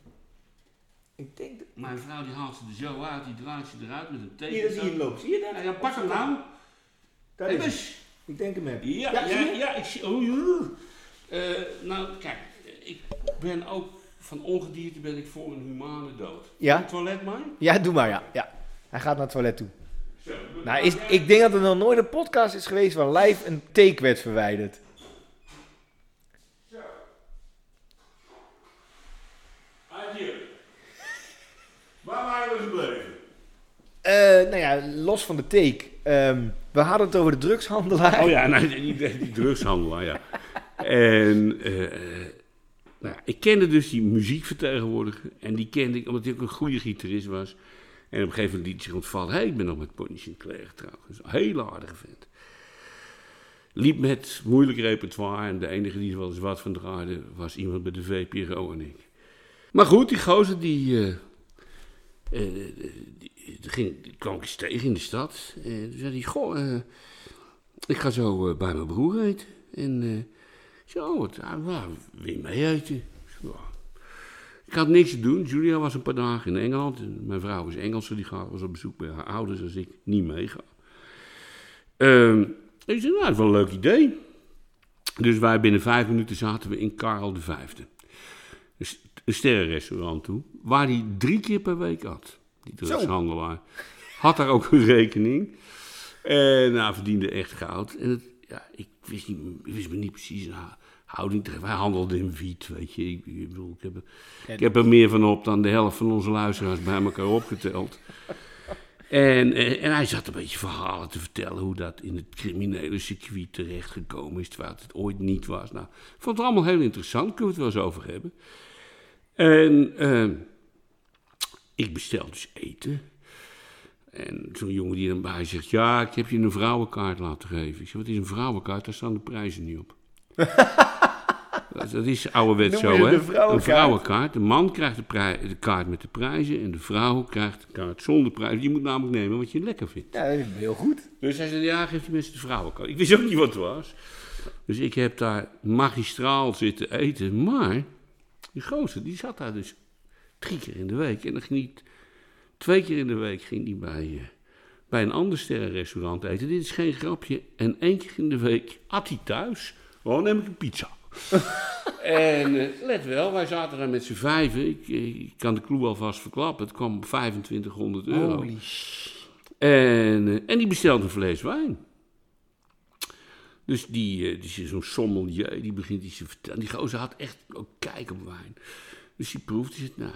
Ik denk dat... Mijn vrouw die haalt ze er zo uit, die draait ze eruit met een teken. Hier, dat zie je hem lopen. Zie je dat? Ja, ja, pak hem nou. Daar Hey, is. Ik denk hem heb. Ja, Ja, ja, zie je? ja, ik zie. Oh, ja. Eh, nou, kijk, ik ben ook van ongedierte ben ik voor een humane dood. Ja? Toilet maar. Ja, doe maar, ja. ja. Hij gaat naar het toilet toe. Zo. Nou, is, ik denk dat er nog nooit een podcast is geweest waar live een take werd verwijderd. Adieu. Waar waren we gebleven? Eh, nou ja, los van de take. Ehm, we hadden het over de drugshandelaar. Oh ja, nou, die, die, drugshandelaar, ja. En eh, nou, ik kende dus die muziekvertegenwoordiger. En die kende ik omdat hij ook een goede gitarist was. En op een gegeven moment liet zich ontvallen. Hé, ik ben nog met Pony Sinclair getrouwd. Een hele aardige vent. Liep met moeilijk repertoire. En de enige die er wel eens wat van draaide was iemand bij de VPRO en ik. Maar goed, die gozer die... die, die ging, kwam ik eens tegen in de stad. En toen zei hij, goh, eh, ik ga zo eh, bij mijn broer eten. En eh, zei, oh, wat, ah, waar, wil je mee eten? Ik had niks te doen. Julia was een paar dagen in Engeland. En mijn vrouw is Engelse, die was op bezoek bij haar ouders als ik niet meega. Ehm ik zei, nou, dat is wel een leuk idee. Dus wij binnen vijf minuten zaten we in Karel de Een sterrenrestaurant toe, waar hij drie keer per week had. Die drugshandelaar. Had daar ook een rekening. En nou, verdiende echt goud. En het, ja, ik wist, niet, ik wist me niet precies een hou- houding tegen. Wij handelden in wiet, weet je. Ik, ik bedoel, ik heb, er- ik heb er meer van op dan de helft van onze luisteraars bij elkaar opgeteld. En, eh, en hij zat een beetje verhalen te vertellen hoe dat in het criminele circuit terechtgekomen is, terwijl het het ooit niet was. Nou, ik vond het allemaal heel interessant, kunnen we het wel eens over hebben. En eh, ik bestel dus eten. En zo'n jongen die dan bij zegt, ja, ik heb je een vrouwenkaart laten geven. Ik zeg, wat is een vrouwenkaart? Daar staan de prijzen niet op. dat, is ouderwets zo, hè? een vrouwenkaart? De man krijgt de, kaart met de prijzen en de vrouw krijgt de kaart zonder prijzen. Je moet namelijk nemen wat je lekker vindt. Ja, heel goed. Dus hij zei, ja, geef die mensen de vrouwenkaart. Ik wist ook niet wat het was. Dus ik heb daar magistraal zitten eten. Maar die gozer, die zat daar dus drie keer in de week. En dan ging hij twee keer in de week ging hij bij, eh, bij een ander sterrenrestaurant eten. Dit is geen grapje. En één keer in de week at hij thuis. Oh, neem ik een pizza. en eh, let wel, wij zaten daar met z'n vijven. Ik, eh, ik kan de clue alvast verklappen. Het kwam op 2500 euro. Holy En, en die bestelt een fles wijn. Dus die, eh, die is zo'n sommelier, die begint iets te vertellen. Die gozer had echt ook kijk op wijn. Dus die proeft, die zegt, nou,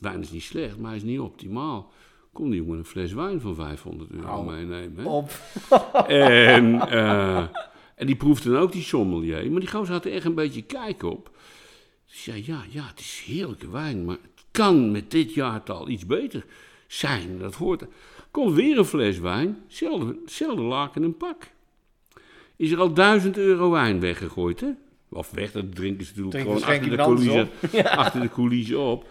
wijn is niet slecht, maar hij is niet optimaal. Kon die jongen een fles wijn van 500 euro Au. meenemen. Hè? Op. En, eh, en die proefde dan ook die sommelier. Maar die gozer had er echt een beetje kijk op. Dus zei, ja, ja, het is heerlijke wijn, maar het kan met dit jaartal iets beter zijn. Dat hoort. Komt weer een fles wijn, zelfde laken en pak. Is er al duizend euro wijn weggegooid, hè? Of weg, dat drinken ze natuurlijk gewoon achter de, coulissen, achter de coulissen op.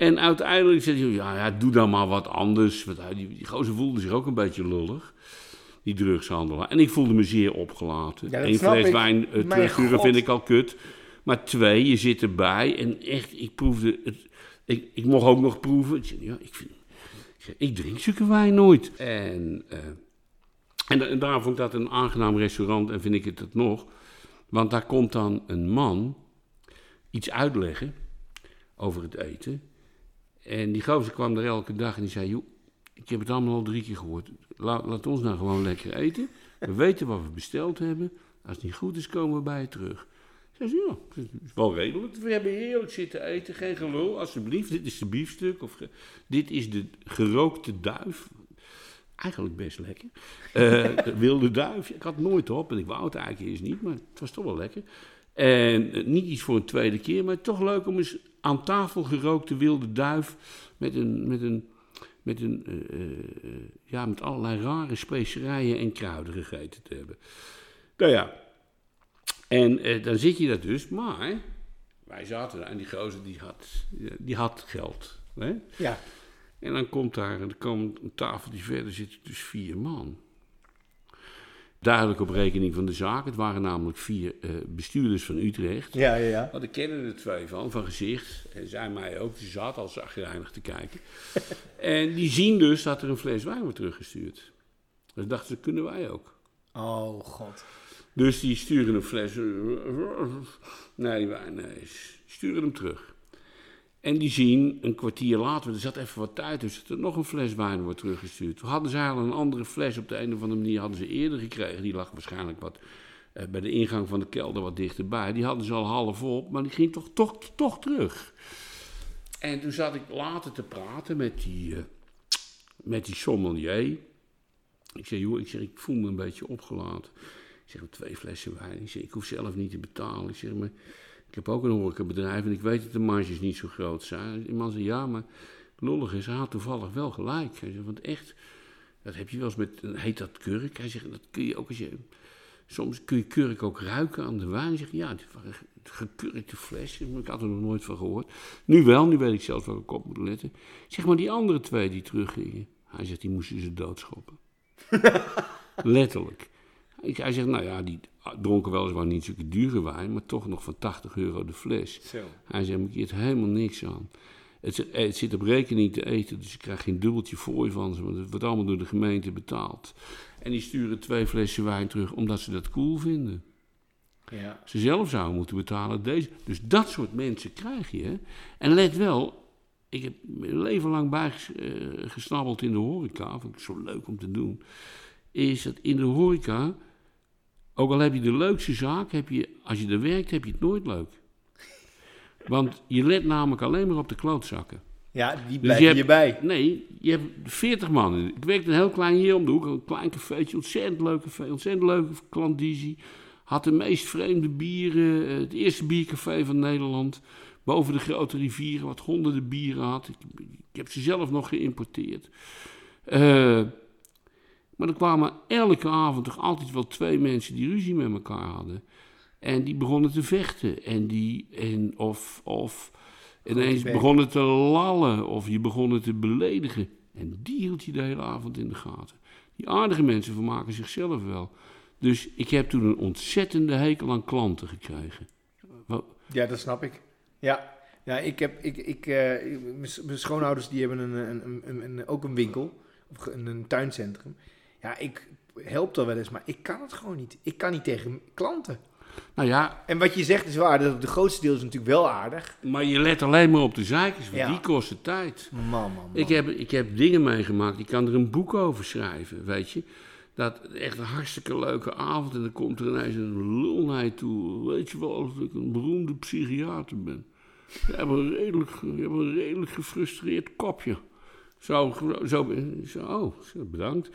En uiteindelijk zei hij, ja, ja, doe dan maar wat anders. Want hij- die, die gozer voelde zich ook een beetje lullig, die drugshandelaar. En ik voelde me zeer opgelaten. Ja, Eén fles ik. wijn uh, terugsturen vind ik al kut. Maar twee, je zit erbij en echt, ik proefde het. Ik, ik mocht ook nog proeven. Ik, ja, ik, vind, ik, drink zulke wijn nooit. En, eh, en, vond ik dat een aangenaam restaurant en vind ik het het nog. Want daar komt dan een man iets uitleggen over het eten. En die gozer kwam er elke dag en die zei: Joh, ik heb het allemaal al drie keer gehoord. La- laat ons nou gewoon lekker eten. We weten wat we besteld hebben. Als het niet goed is, komen we bij je terug. Zei ze, ja, is wel redelijk. We hebben heerlijk zitten eten, geen gelul. Alsjeblieft, dit is de biefstuk. Of dit is de gerookte duif. Eigenlijk best lekker. Eh, de wilde duif. Ik had nooit op en ik wou het eigenlijk eerst niet, maar het was toch wel lekker. En eh, niet iets voor een tweede keer, maar toch leuk om eens aan tafel gerookte wilde duif met een, met een, met een, eh, eh, ja, met allerlei rare specerijen en kruiden gegeten te hebben. Nou ja, en dan zit je dat dus, maar wij zaten daar en die gozer die had, die had geld. Hè? Ja. En dan komt daar, en er komt een tafeltje verder zitten dus vier man. Duidelijk op rekening van de zaak. Het waren namelijk vier eh, bestuurders van Utrecht. Ja, ja, ja. Maar ik kennen er twee van, van gezicht. En zij mij ook. Die zat al zagrijnig te kijken. en die zien dus dat er een fles wijn wordt teruggestuurd. Dus dachten ze, kunnen wij ook. Oh, god. Dus die sturen een fles. Nee, die wijn, nee. Sturen hem terug. En die zien een kwartier later, er zat even wat tijd dus dat er nog een fles wijn wordt teruggestuurd. Toen hadden zij al een andere fles op de een of andere manier hadden ze eerder gekregen. Die lag waarschijnlijk wat eh, bij de ingang van de kelder wat dichterbij. Die hadden ze al half op, maar die ging toch, toch, toch terug. En toen zat ik later te praten met die, uh, met die sommelier. Ik zei, joh, ik, zeg, ik voel me een beetje opgelaten. Ik zeg, twee flessen wijn. Ik zeg, ik hoef zelf niet te betalen. Ik zeg, maar ik heb ook een horecabedrijf en ik weet dat de marges niet zo groot zijn. Die man zei, ja, maar lollig is, hij had toevallig wel gelijk. Hij zei, want echt, dat heb je wel eens met, heet dat kurk? Hij zegt, dat kun je ook als je, soms kun je kurk ook ruiken aan de wijn. Hij zegt, ja, het waren gekurkte fles. Ik had er nog nooit van gehoord. Nu wel, nu weet ik zelfs waar ik op moet letten. Zeg maar, die andere twee die teruggingen. Hij zegt, die moesten ze doodschoppen. Letterlijk. Hij zegt, nou ja, die dronken weliswaar niet zulke dure wijn, maar toch nog van 80 euro de fles. Zo. Hij zegt, ik helemaal niks aan. Het, het, zit op rekening te eten, dus je krijgt geen dubbeltje fooi van ze, want het wordt allemaal door de gemeente betaald. En die sturen twee flessen wijn terug omdat ze dat cool vinden. Ja. Ze zelf zouden moeten betalen deze. Dus dat soort mensen krijg je. En let wel, ik heb mijn leven lang bijgesnabbeld in de horeca, vond ik zo leuk om te doen. Is dat in de horeca ook al heb je de leukste zaak, heb je, als je er werkt, heb je het nooit leuk. Want je let namelijk alleen maar op de klootzakken. Ja, die Dus blijven je je, hebt- bij. Nee, je hebt 40 man. Ik werkte een heel klein hier om de hoek, een klein cafeetje, ontzettend leuk café, ontzettend leuke klandizie. Had de meest vreemde bieren, eh, het eerste biercafé van Nederland. Boven de grote rivieren, wat honderden bieren had. Ik, ik heb ze zelf nog geïmporteerd. Eh, maar er kwamen elke avond toch altijd wel twee mensen die ruzie met elkaar hadden. En die begonnen te vechten. En die, en of, of ineens begonnen te lallen. Of je begonnen te beledigen. En die hield je de hele avond in de gaten. Die aardige mensen vermaken zichzelf wel. Dus ik heb toen een ontzettende hekel aan klanten gekregen. Ja, dat snap ik. Ja, ja ik heb, ik, ik, eh, mijn schoonouders die hebben een, een, een, een, ook een winkel, of een tuincentrum. Ja, ik help er wel eens, maar ik kan het gewoon niet. Ik kan niet tegen klanten. Nou ja, En wat je zegt is waar, dat de grootste deel is natuurlijk wel aardig. maar je let alleen maar op de zeikers, want Ja. die kosten tijd. Man, man, man. Ik heb, ik heb dingen meegemaakt, ik kan er een boek over schrijven, weet je. Dat echt een hartstikke leuke avond en dan komt er ineens een lul naar je toe. Weet je wel, dat ik een beroemde psychiater ben. Je hebt een redelijk, je hebt een redelijk gefrustreerd kopje. Zo, zo, zo oh, bedankt.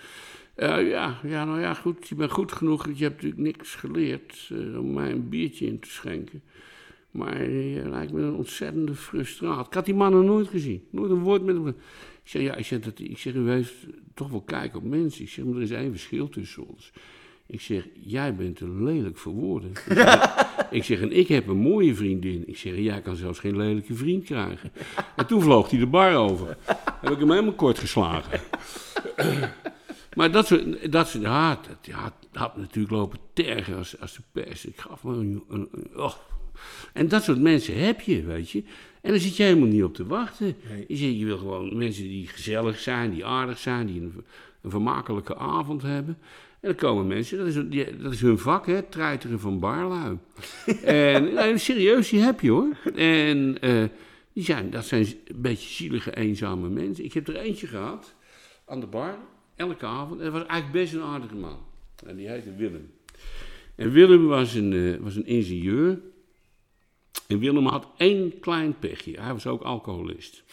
Eh, ja, ja, nou ja, goed, je bent goed genoeg. Je hebt natuurlijk niks geleerd eh, om mij een biertje in te schenken. Maar je lijkt me een ontzettende frustraat. Ik had die man nog nooit gezien. Nooit een woord met hem. Ik zeg, ja, ik zeg, dat, ik zeg, u heeft toch wel kijk op mensen. Ik zeg, maar er is één verschil tussen ons. Ik zeg, jij bent te lelijk voor woorden. Ik zeg, ik zeg, en ik heb een mooie vriendin. Ik zeg, jij kan zelfs geen lelijke vriend krijgen. En toen vloog hij de bar over. Heb ik hem helemaal kort geslagen. Maar dat soort, dat soort dat had, had natuurlijk lopen tergen als, als de pers. Ik gaf me een, een- een- oh. En dat soort mensen heb je, weet je. En daar zit je helemaal niet op te wachten. Nee. Je, zit- je wil gewoon mensen die gezellig zijn, die aardig zijn, die een, een vermakelijke avond hebben. En dan komen mensen, dat is, die- dat is hun vak, hè, treiteren van barlui. en serieus, die heb je hoor. En eh, die zijn, dat zijn een beetje zielige, eenzame mensen. Ik heb er eentje gehad, aan de bar, elke avond. En dat was eigenlijk best een aardige man. En die heette Willem. En Willem was een, eh, was een ingenieur. En Willem had één klein pechje. Hij was ook alcoholist.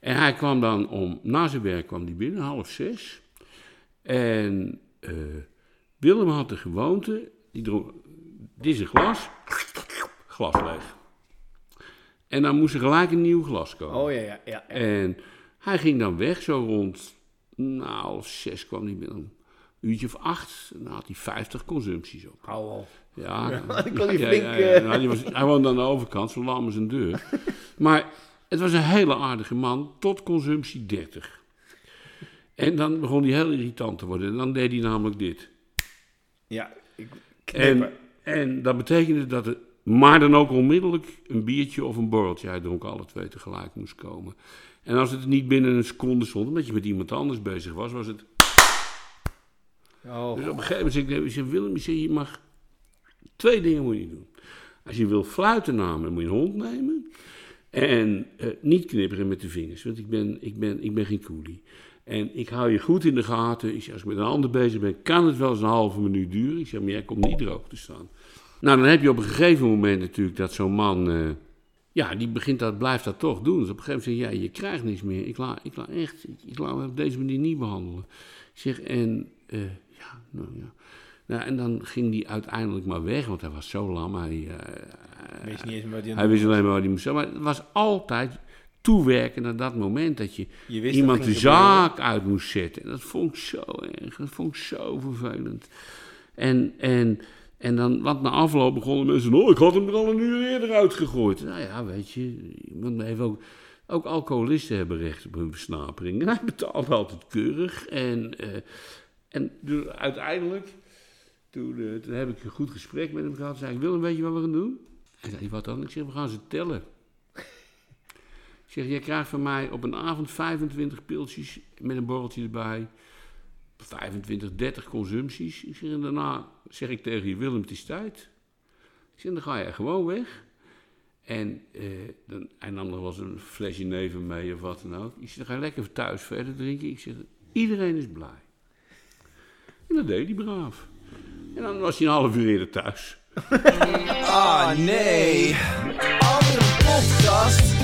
En hij kwam dan om, na zijn werk kwam hij binnen, half zes. En eh, Willem had de gewoonte, die dronk, dit is een glas, glas leeg. En dan moest er gelijk een nieuw glas komen. Oh ja, ja, ja. En hij ging dan weg, zo rond, nou, zes kwam hij binnen. uurtje of acht, dan had hij 50 consumpties op. Hou al. Ja, Ja, ik kon die ja, flink, ja, ja. eh. Nou, die was, hij woonde aan de overkant, zo lam als een deur. maar het was een hele aardige man, tot consumptie 30. En dan begon hij heel irritant te worden. En dan deed hij namelijk dit. Ja, ik En, dat betekende dat het, maar dan ook onmiddellijk een biertje of een borreltje. Hij dronk alle twee tegelijk moest komen. En als het niet binnen een seconde stond, omdat je met iemand anders bezig was, was het. Oh, Dus op een gegeven moment zei ik, zeg, Willem, je mag twee dingen moet je doen. Als je wil fluiten namen, moet je een hond nemen. En eh, niet knipperen met de vingers, want ik ben, ik ben, ik ben geen coolie. En ik hou je goed in de gaten. Ik zeg, als ik met een ander bezig ben, kan het wel eens een halve minuut duren. Ik zeg, maar jij komt niet droog te staan. Nou, dan heb je op een gegeven moment natuurlijk dat zo'n man... eh, ja, die begint dat, blijft dat toch doen. Dus op een gegeven moment zeg je, ja, je krijgt niks meer. Ik laat, ik laat echt, ik, ik laat me op deze manier niet behandelen. Ik zeg, en eh, ja, nou ja. Nou, en dan ging die uiteindelijk maar weg, want hij was zo lam. Hij, eh, je aan hij het wist alleen maar wat hij moest. Maar het was altijd toewerken naar dat moment dat je iemand dat de gebeuren. zaak uit moest zetten. En dat vond ik zo erg, dat vond ik zo vervelend. En, en, en dan, want na afloop begonnen mensen, oh, ik had hem er al een uur eerder uitgegooid. Nou ja, weet je, iemand heeft ook, ook alcoholisten hebben recht op hun versnapering. En hij betaalt altijd keurig. En, eh, en dus uiteindelijk, toen, eh, toen heb ik een goed gesprek met hem gehad. Zei ik, Willem, weet je wat we gaan doen? Hij zei, wat dan? Ik zeg, we gaan ze tellen. Ik zeg, jij krijgt van mij op een avond 25 pilsjes met een borreltje erbij. 25, 30 consumpties. Ik zeg, en daarna zeg ik tegen je, Willem, het is tijd. Ik zeg, dan ga je gewoon weg. En eh, dan, hij nam nog wel eens een flesje neven mee of wat dan ook. Ik zeg, dan ga je lekker thuis verder drinken. Ik zeg, iedereen is blij. En dat deed hij braaf. En dan was hij een half uur eerder thuis. Ah nee, andere podcast.